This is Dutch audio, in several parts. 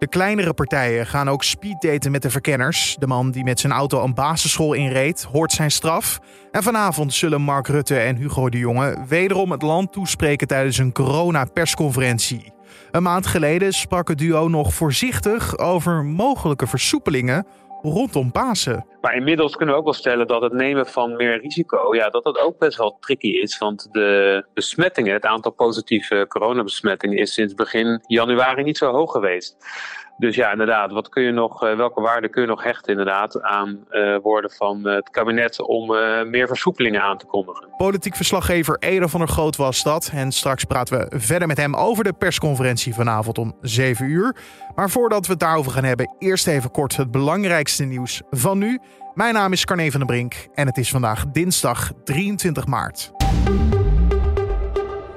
De kleinere partijen gaan ook speeddaten met de verkenners. De man die met zijn auto een basisschool inreed, hoort zijn straf. En vanavond zullen Mark Rutte en Hugo de Jonge wederom het land toespreken tijdens een corona-persconferentie. Een maand geleden sprak het duo nog voorzichtig over mogelijke versoepelingen rondom Pasen. Maar inmiddels kunnen we ook wel stellen dat het nemen van meer risico, ja, dat dat ook best wel tricky is. Want de besmettingen, het aantal positieve coronabesmettingen, is sinds begin januari niet zo hoog geweest. Dus ja, inderdaad, wat kun je nog, eh, welke waarde kun je nog hechten inderdaad aan uh, woorden van het kabinet om meer versoepelingen aan te kondigen? Politiek verslaggever Ede van der Groot was dat. En straks praten we verder met hem over de persconferentie vanavond om 7 uur. Maar voordat we het daarover gaan hebben, eerst even kort het belangrijkste nieuws van nu. Mijn naam is Carne van der Brink en het is vandaag dinsdag 23 maart.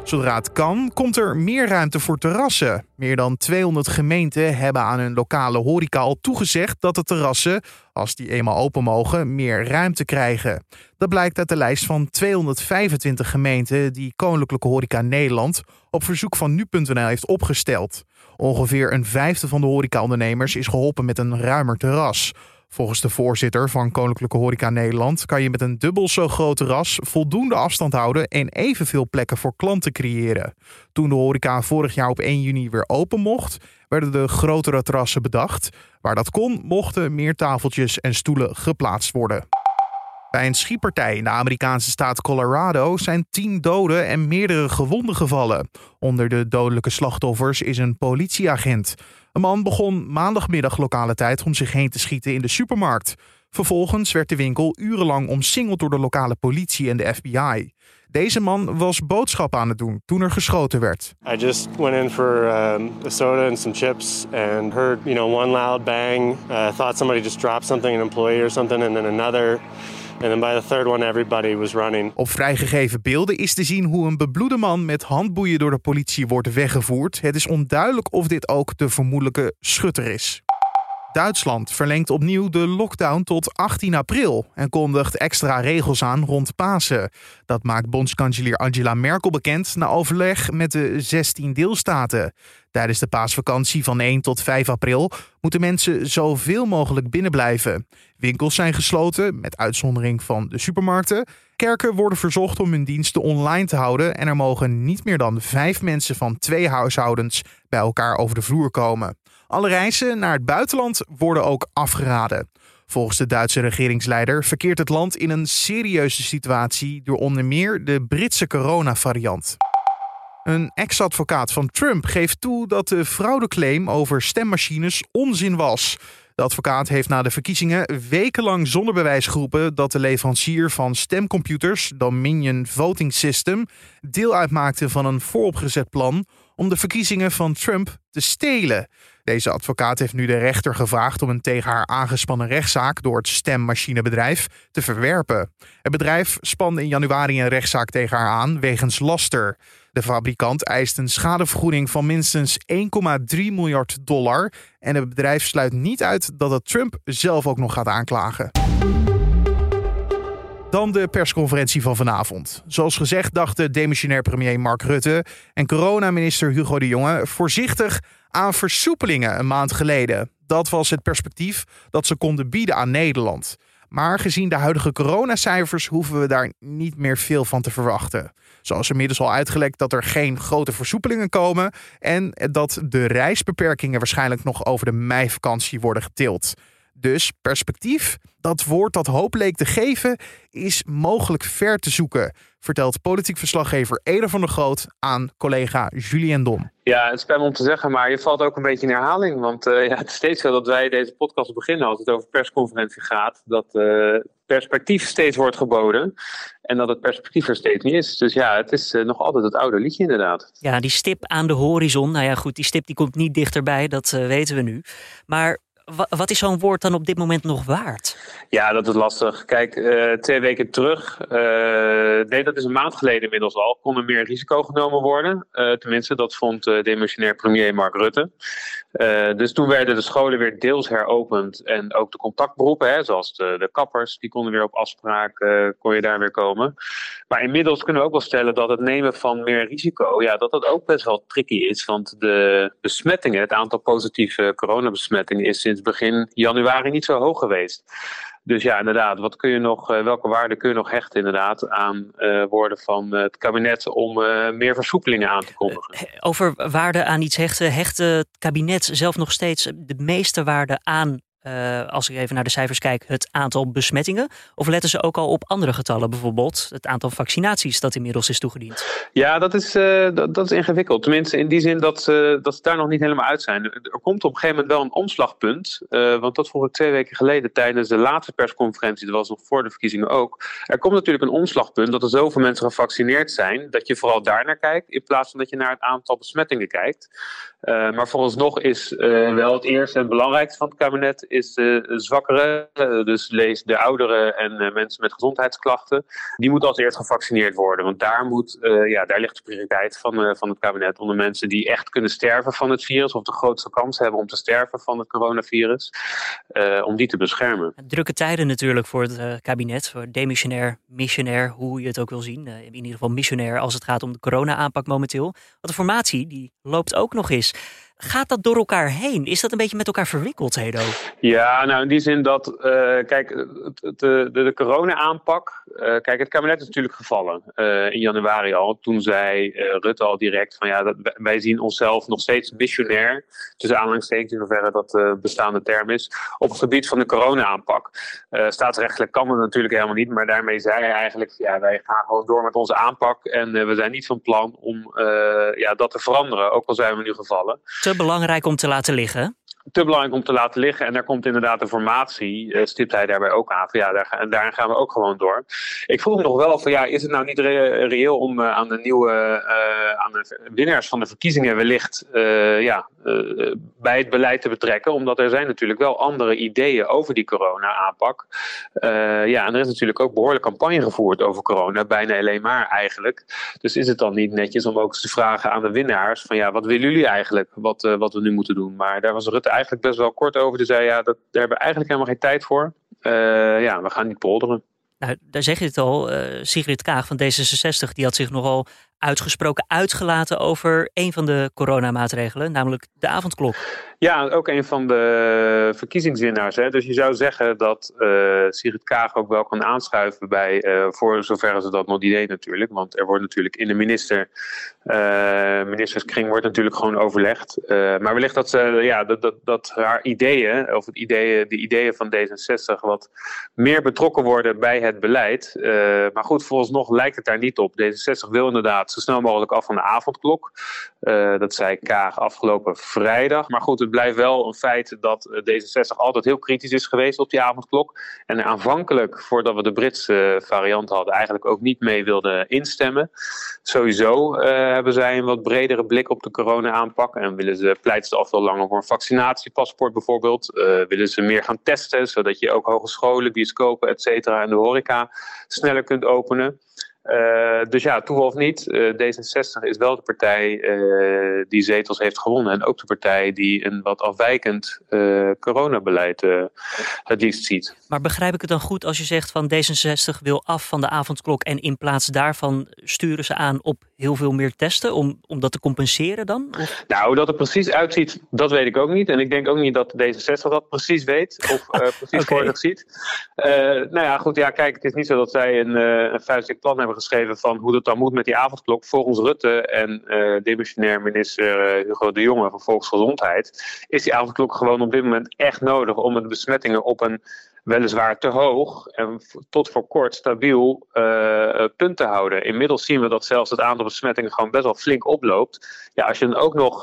Zodra het kan, komt er meer ruimte voor terrassen. Meer dan 200 gemeenten hebben aan hun lokale horeca al toegezegd dat de terrassen, als die eenmaal open mogen, meer ruimte krijgen. Dat blijkt uit de lijst van 225 gemeenten die Koninklijke Horeca Nederland op verzoek van nu.nl heeft opgesteld. Ongeveer een vijfde van de horecaondernemers is geholpen met een ruimer terras. Volgens de voorzitter van Koninklijke Horeca Nederland kan je met een dubbel zo groot terras voldoende afstand houden en evenveel plekken voor klanten creëren. Toen de horeca vorig jaar op 1 juni weer open mocht, werden de grotere terrassen bedacht. Waar dat kon, mochten meer tafeltjes en stoelen geplaatst worden. Bij een schietpartij in de Amerikaanse staat Colorado zijn tien doden en meerdere gewonden gevallen. Onder de dodelijke slachtoffers is een politieagent. Een man begon maandagmiddag lokale tijd om zich heen te schieten in de supermarkt. Vervolgens werd de winkel urenlang omsingeld door de lokale politie en de FBI. Deze man was boodschappen aan het doen toen er geschoten werd. I just went in for um, a soda and some chips and heard, you know, one loud bang. Uh, thought somebody just dropped something, an employee or something, and then another. Then by the third one, everybody was running. Op vrijgegeven beelden is te zien hoe een bebloede man met handboeien door de politie wordt weggevoerd. Het is onduidelijk of dit ook de vermoedelijke schutter is. Duitsland verlengt opnieuw de lockdown tot 18 april en kondigt extra regels aan rond Pasen. Dat maakt bondskanselier Angela Merkel bekend na overleg met de 16 deelstaten. Tijdens de paasvakantie van 1 tot 5 april moeten mensen zoveel mogelijk binnenblijven. Winkels zijn gesloten, met uitzondering van de supermarkten. Kerken worden verzocht om hun diensten online te houden en er mogen niet meer dan vijf mensen van twee huishoudens bij elkaar over de vloer komen. Alle reizen naar het buitenland worden ook afgeraden. Volgens de Duitse regeringsleider verkeert het land in een serieuze situatie door onder meer de Britse coronavariant. Een ex-advocaat van Trump geeft toe dat de fraudeclaim over stemmachines onzin was. De advocaat heeft na de verkiezingen wekenlang zonder bewijs geroepen dat de leverancier van stemcomputers, Dominion Voting System, deel uitmaakte van een vooropgezet plan om de verkiezingen van Trump te stelen. Deze advocaat heeft nu de rechter gevraagd om een tegen haar aangespannen rechtszaak door het stemmachinebedrijf te verwerpen. Het bedrijf spande in januari een rechtszaak tegen haar aan wegens laster. De fabrikant eist een schadevergoeding van minstens 1,3 miljard dollar. En het bedrijf sluit niet uit dat het Trump zelf ook nog gaat aanklagen. Dan de persconferentie van vanavond. Zoals gezegd dachten demissionair premier Mark Rutte en coronaminister Hugo de Jonge voorzichtig aan versoepelingen een maand geleden. Dat was het perspectief dat ze konden bieden aan Nederland. Maar gezien de huidige coronacijfers hoeven we daar niet meer veel van te verwachten. Zoals inmiddels al uitgelekt dat er geen grote versoepelingen komen en dat de reisbeperkingen waarschijnlijk nog over de meivakantie worden getild. Dus perspectief, dat woord dat hoop leek te geven, is mogelijk ver te zoeken, vertelt politiek verslaggever Eder van der Groot aan collega Julien Dom. Ja, het spijt me om te zeggen, maar je valt ook een beetje in herhaling. Want uh, ja, het is steeds zo dat wij deze podcast beginnen als het over persconferentie gaat. Dat uh, perspectief steeds wordt geboden. En dat het perspectief er steeds niet is. Dus ja, het is uh, nog altijd het oude liedje inderdaad. Ja, die stip aan de horizon. Nou ja, goed, die stip die komt niet dichterbij, dat weten we nu. Maar wat is zo'n woord dan op dit moment nog waard? Ja, dat is lastig. Kijk, uh, twee weken terug, uh, nee, dat is een maand geleden inmiddels al, kon er meer risico genomen worden. Uh, tenminste, dat vond demissionair premier Mark Rutte. dus toen werden de scholen weer deels heropend en ook de contactberoepen, hè, zoals de, de kappers, die konden weer op afspraak, kon je daar weer komen. Maar inmiddels kunnen we ook wel stellen dat het nemen van meer risico, ja, dat dat ook best wel tricky is. Want de besmettingen, het aantal positieve coronabesmettingen is sinds begin januari niet zo hoog geweest. Dus ja, inderdaad, wat kun je nog, uh, welke waarde kun je nog hechten inderdaad aan uh, woorden van het kabinet om uh, meer versoepelingen aan te kondigen? Over waarde aan iets hechten, hecht het kabinet zelf nog steeds de meeste waarde aan uh, als ik even naar de cijfers kijk, het aantal besmettingen? Of letten ze ook al op andere getallen, bijvoorbeeld het aantal vaccinaties dat inmiddels is toegediend? Ja, dat is, uh, dat, is ingewikkeld. Tenminste, in die zin dat, uh, dat ze daar nog niet helemaal uit zijn. Er komt op een gegeven moment wel een omslagpunt. want dat vroeg ik twee weken geleden tijdens de laatste persconferentie. Dat was nog voor de verkiezingen ook. Er komt natuurlijk een omslagpunt dat er zoveel mensen gevaccineerd zijn. dat je vooral daar naar kijkt. in plaats van dat je naar het aantal besmettingen kijkt. maar vooralsnog is wel het eerste en belangrijkste van het kabinet is de zwakkere, eh, dus lees de ouderen en eh, mensen met gezondheidsklachten, die moeten als eerst gevaccineerd worden. Want daar, moet, eh, ja, daar ligt de prioriteit van, van het kabinet. Onder mensen die echt kunnen sterven van het virus, of de grootste kans hebben om te sterven van het coronavirus, om die te beschermen. Drukke tijden natuurlijk voor het kabinet, voor demissionair, missionair, hoe je het ook wil zien. in ieder geval missionair als het gaat om de corona-aanpak momenteel. Want de formatie die loopt ook nog eens. Gaat dat door elkaar heen? Is dat een beetje met elkaar verwikkeld, Hedo? Ja, nou in die zin dat, uh, kijk, de, de, de corona-aanpak. Uh, kijk, het kabinet is natuurlijk gevallen in januari al. Toen zei Rutte al direct van ja, dat, wij zien onszelf nog steeds missionair. Tussen aanhalingstekens in hoeverre dat uh, bestaande term is. Op het gebied van de corona-aanpak. staatsrechtelijk kan het natuurlijk helemaal niet. Maar daarmee zei hij eigenlijk, ja, wij gaan gewoon door met onze aanpak. En we zijn niet van plan om ja, dat te veranderen. Ook al zijn we nu gevallen te belangrijk om te laten liggen? Te belangrijk om te laten liggen. En daar komt inderdaad de formatie, uh, stipt hij daarbij ook aan. Van, ja, daar, en daarin gaan we ook gewoon door. Ik vroeg me nog wel van ja, is het nou niet reëel om uh, aan de nieuwe uh, aan de winnaars van de verkiezingen wellicht ja, bij het beleid te betrekken? Omdat er zijn natuurlijk wel andere ideeën over die corona-aanpak. ja, en er is natuurlijk ook behoorlijk campagne gevoerd over corona, bijna alleen maar eigenlijk. Dus is het dan niet netjes om ook eens te vragen aan de winnaars van ja, wat willen jullie eigenlijk wat, wat we nu moeten doen? Maar daar was Rutte eigenlijk best wel kort over. Die zei, ja, dat, daar hebben we eigenlijk helemaal geen tijd voor. Uh, ja, we gaan niet polderen. Nou, daar zeg je het al. Uh, Sigrid Kaag van D66 die had zich nogal uitgesproken uitgelaten over een van de coronamaatregelen, namelijk de avondklok. Ja, ook een van de verkiezingswinnaars. Hè. Dus je zou zeggen dat uh, Sigrid Kaag ook wel kan aanschuiven bij, uh, voor zover ze dat nog niet deed natuurlijk. Want er wordt natuurlijk in de minister, uh, ministerskring wordt natuurlijk gewoon overlegd. maar wellicht dat, ze, ja, dat, dat, haar ideeën, of het ideeën, de ideeën van D66 wat meer betrokken worden bij het beleid. maar goed, nog lijkt het daar niet op. D66 wil inderdaad zo snel mogelijk af van de avondklok. Uh, dat zei Kaag afgelopen vrijdag. Maar goed, het blijft wel een feit dat D66 altijd heel kritisch is geweest op die avondklok. En aanvankelijk, voordat we de Britse variant hadden, eigenlijk ook niet mee wilde instemmen. Sowieso hebben zij een wat bredere blik op de corona-aanpak. En willen ze, pleiten ze al langer voor een vaccinatiepaspoort bijvoorbeeld. Uh, willen ze meer gaan testen, zodat je ook hogescholen, bioscopen, et cetera en de horeca sneller kunt openen. Uh, dus ja, toeval of niet, uh, D66 is wel de partij uh, die zetels heeft gewonnen. En ook de partij die een wat afwijkend coronabeleid het liefst ziet. Maar begrijp ik het dan goed als je zegt van D66 wil af van de avondklok en in plaats daarvan sturen ze aan op heel veel meer testen om, om dat te compenseren dan? Of? Nou, hoe dat er precies uitziet, dat weet ik ook niet. En ik denk ook niet dat D66 dat precies weet of precies okay. voor zich ziet. nou ja, goed, ja, kijk, het is niet zo dat zij een, een vuistelijk plan hebben geschreven van hoe dat dan moet met die avondklok. Volgens Rutte en uh, demissionair minister uh, Hugo de Jonge van Volksgezondheid is die avondklok gewoon op dit moment echt nodig om de besmettingen op een weliswaar te hoog en tot voor kort stabiel uh, punt te houden. Inmiddels zien we dat zelfs het aantal besmettingen gewoon best wel flink oploopt. Ja, als je dan ook nog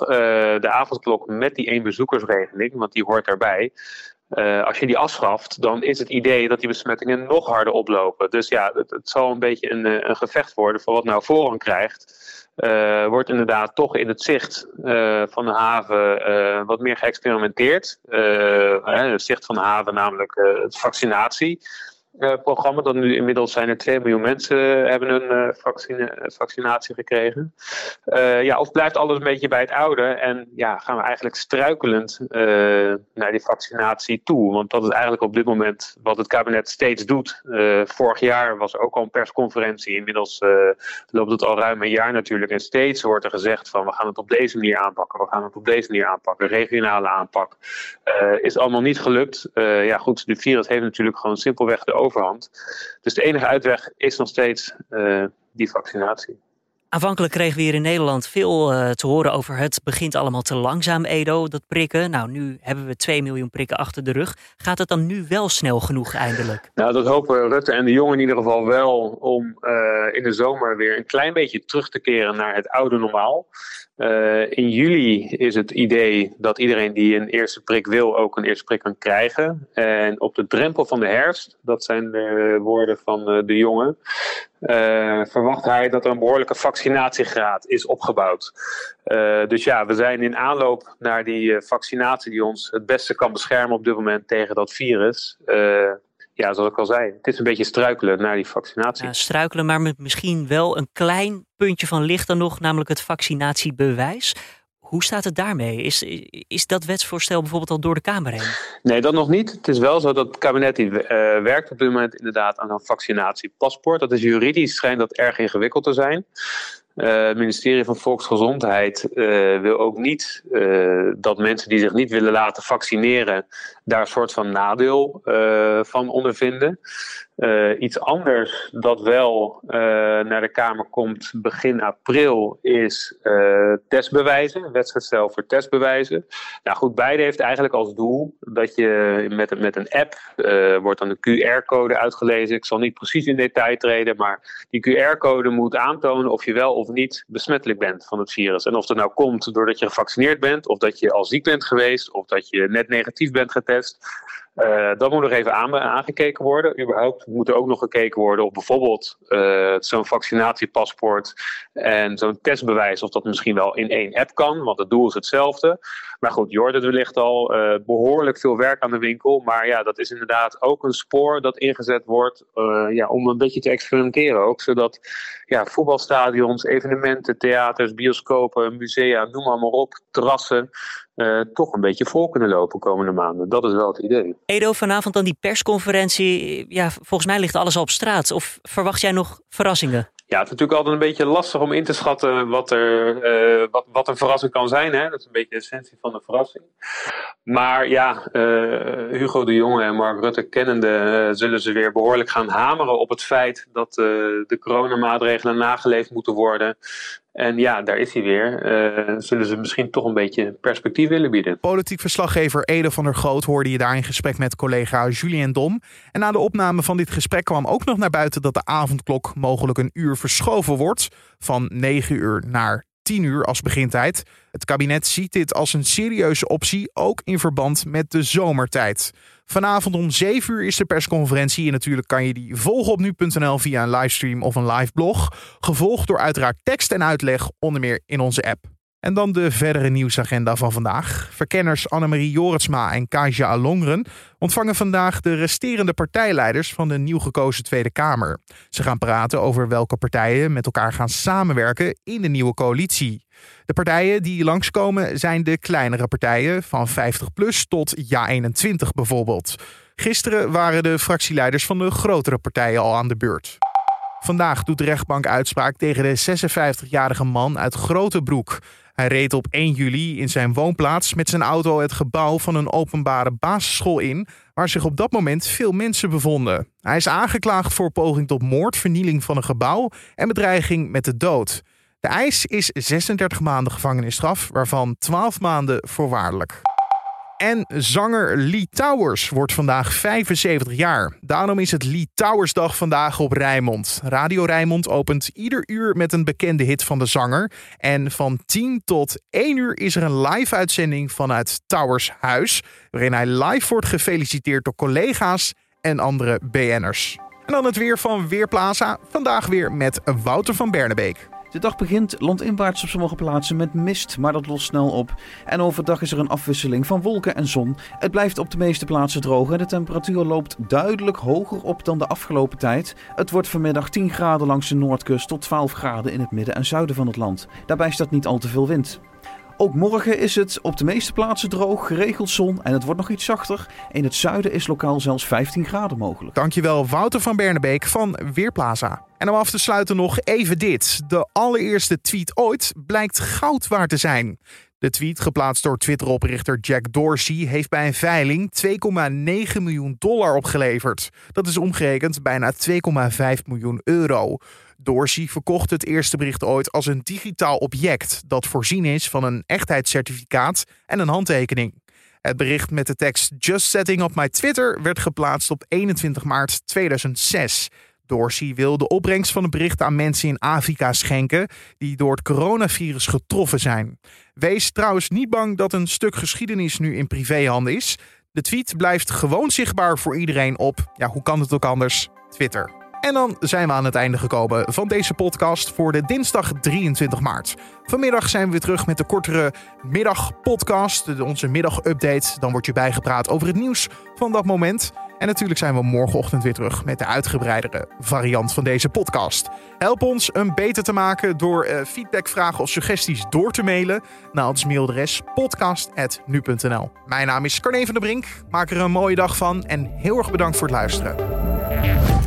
de avondklok met die éénbezoekersregeling, want die hoort daarbij, uh, als je die afschaft, dan is het idee dat die besmettingen nog harder oplopen. Dus ja, het, zal een beetje een, een gevecht worden voor wat nou voorrang krijgt. uh, wordt inderdaad toch in het zicht van de haven wat meer geëxperimenteerd. het zicht van de haven, namelijk vaccinatie. Uh, programma. Dat nu inmiddels zijn er 2 miljoen mensen hebben een vaccine, vaccinatie gekregen. Ja, of blijft alles een beetje bij het oude en ja, gaan we eigenlijk struikelend naar die vaccinatie toe? Want dat is eigenlijk op dit moment wat het kabinet steeds doet. vorig jaar was er ook al een persconferentie. Inmiddels loopt het al ruim een jaar natuurlijk. En steeds wordt er gezegd van we gaan het op deze manier aanpakken. We gaan het op deze manier aanpakken. Regionale aanpak. is allemaal niet gelukt. ja goed, de virus heeft natuurlijk gewoon simpelweg de overhand. Dus de enige uitweg is nog steeds uh, die vaccinatie. Aanvankelijk kregen we hier in Nederland veel uh, te horen over het begint allemaal te langzaam, Edo, dat prikken. Nou, nu hebben we 2 miljoen prikken achter de rug. Gaat het dan nu wel snel genoeg eindelijk? Nou, dat hopen Rutte en de jongen in ieder geval wel om uh, in de zomer weer een klein beetje terug te keren naar het oude normaal. Uh, in juli is het idee dat iedereen die een eerste prik wil ook een eerste prik kan krijgen. En op de drempel van de herfst, dat zijn de woorden van uh, de jongen, uh, verwacht hij dat er een behoorlijke vaccinatiegraad is opgebouwd. dus ja, we zijn in aanloop naar die vaccinatie die ons het beste kan beschermen op dit moment tegen dat virus ja, zoals ik al zei, het is een beetje struikelen naar die vaccinatie. Ja, struikelen, maar met misschien wel een klein puntje van licht dan nog, namelijk het vaccinatiebewijs. Hoe staat het daarmee? Is, is dat wetsvoorstel bijvoorbeeld al door de Kamer heen? Nee, dat nog niet. Het is wel zo dat het kabinet die, uh, werkt op dit moment inderdaad aan een vaccinatiepaspoort. Dat is juridisch schijnt dat erg ingewikkeld te zijn. Het ministerie van Volksgezondheid uh, wil ook niet uh, dat mensen die zich niet willen laten vaccineren daar een soort van nadeel van ondervinden. Uh, iets anders dat wel uh, naar de Kamer komt begin april is uh, testbewijzen, wetsvoorstel voor testbewijzen. Nou goed, beide heeft eigenlijk als doel dat je met, met een app wordt dan een QR-code uitgelezen. Ik zal niet precies in detail treden, maar die QR-code moet aantonen of je wel of niet besmettelijk bent van het virus. En of dat nou komt doordat je gevaccineerd bent, of dat je al ziek bent geweest, of dat je net negatief bent getest. Uh, dat moet nog even aan, aangekeken worden. Überhaupt moet er ook nog gekeken worden of bijvoorbeeld uh, zo'n vaccinatiepaspoort en zo'n testbewijs, of dat misschien wel in één app kan, want het doel is hetzelfde. Maar goed, hoort het wellicht al, uh, behoorlijk veel werk aan de winkel. Maar ja, dat is inderdaad ook een spoor dat ingezet wordt ja, om een beetje te experimenteren ook. Zodat ja, voetbalstadions, evenementen, theaters, bioscopen, musea, noem maar op, terrassen, uh, toch een beetje vol kunnen lopen komende maanden. Dat is wel het idee. Edo, vanavond dan die persconferentie. Ja, volgens mij ligt alles al op straat. Of verwacht jij nog verrassingen? Ja, het is natuurlijk altijd een beetje lastig om in te schatten wat, er, uh, wat, wat een verrassing kan zijn. Hè? Dat is een beetje de essentie van de verrassing. Maar ja, uh, Hugo de Jonge en Mark Rutte kennende uh, zullen ze weer behoorlijk gaan hameren op het feit dat de coronamaatregelen nageleefd moeten worden. En ja, daar is hij weer. Uh, zullen ze misschien toch een beetje perspectief willen bieden. Politiek verslaggever Ede van der Groot hoorde je daar in gesprek met collega Julien Dom. En na de opname van dit gesprek kwam ook nog naar buiten dat de avondklok mogelijk een uur verschoven wordt. Van 9 uur naar 10 uur als begintijd. Het kabinet ziet dit als een serieuze optie, ook in verband met de zomertijd. Vanavond om 7 uur is de persconferentie en natuurlijk kan je die volgen op nu.nl via een livestream of een live blog. Gevolgd door uiteraard tekst en uitleg, onder meer in onze app. En dan de verdere nieuwsagenda van vandaag. Verkenners Annemarie Joritsma en Kaja Alongren ontvangen vandaag de resterende partijleiders van de nieuw gekozen Tweede Kamer. Ze gaan praten over welke partijen met elkaar gaan samenwerken in de nieuwe coalitie. De partijen die langskomen zijn de kleinere partijen van 50 plus tot Ja 21 bijvoorbeeld. Gisteren waren de fractieleiders van de grotere partijen al aan de beurt. Vandaag doet de rechtbank uitspraak tegen de 56-jarige man uit Grotebroek. Hij reed op 1 juli in zijn woonplaats met zijn auto het gebouw van een openbare basisschool in, waar zich op dat moment veel mensen bevonden. Hij is aangeklaagd voor poging tot moord, vernieling van een gebouw en bedreiging met de dood. De eis is 36 maanden gevangenisstraf, waarvan 12 maanden voorwaardelijk. En zanger Lee Towers wordt vandaag 75 jaar. Daarom is het Lee Towers Dag vandaag op Rijnmond. Radio Rijnmond opent ieder uur met een bekende hit van de zanger. En van 10 tot 1 uur is er een live uitzending vanuit Towers Huis. Waarin hij live wordt gefeliciteerd door collega's en andere BN'ers. En dan het weer van Weerplaza. Vandaag weer met Wouter van Bernebeek. De dag begint landinwaarts op sommige plaatsen met mist, maar dat lost snel op. En overdag is er een afwisseling van wolken en zon. Het blijft op de meeste plaatsen droog en de temperatuur loopt duidelijk hoger op dan de afgelopen tijd. Het wordt vanmiddag 10 graden langs de noordkust tot 12 graden in het midden en zuiden van het land. Daarbij staat niet al te veel wind. Ook morgen is het op de meeste plaatsen droog, geregeld zon en het wordt nog iets zachter. In het zuiden is lokaal zelfs 15 graden mogelijk. Dankjewel Wouter van Bernebeek van Weerplaza. En om af te sluiten nog even dit. De allereerste tweet ooit blijkt goud waard te zijn. De tweet, geplaatst door Twitter-oprichter Jack Dorsey, heeft bij een veiling 2,9 miljoen dollar opgeleverd. Dat is omgerekend bijna 2,5 miljoen euro. Dorsey verkocht het eerste bericht ooit als een digitaal object dat voorzien is van een echtheidscertificaat en een handtekening. Het bericht met de tekst Just setting up my Twitter werd geplaatst op 21 maart 2006. Dorsey wil de opbrengst van het bericht aan mensen in Afrika schenken die door het coronavirus getroffen zijn. Wees trouwens niet bang dat een stuk geschiedenis nu in privéhanden is. De tweet blijft gewoon zichtbaar voor iedereen op, ja, hoe kan het ook anders, Twitter. En dan zijn we aan het einde gekomen van deze podcast voor de dinsdag 23 maart. Vanmiddag zijn we weer terug met de kortere middagpodcast, onze middagupdate. Dan wordt je bijgepraat over het nieuws van dat moment. En natuurlijk zijn we morgenochtend weer terug met de uitgebreidere variant van deze podcast. Help ons een beter te maken door feedback, vragen of suggesties door te mailen naar ons mailadres podcast.nu.nl. Mijn naam is Carne van der Brink. Maak er een mooie dag van en heel erg bedankt voor het luisteren.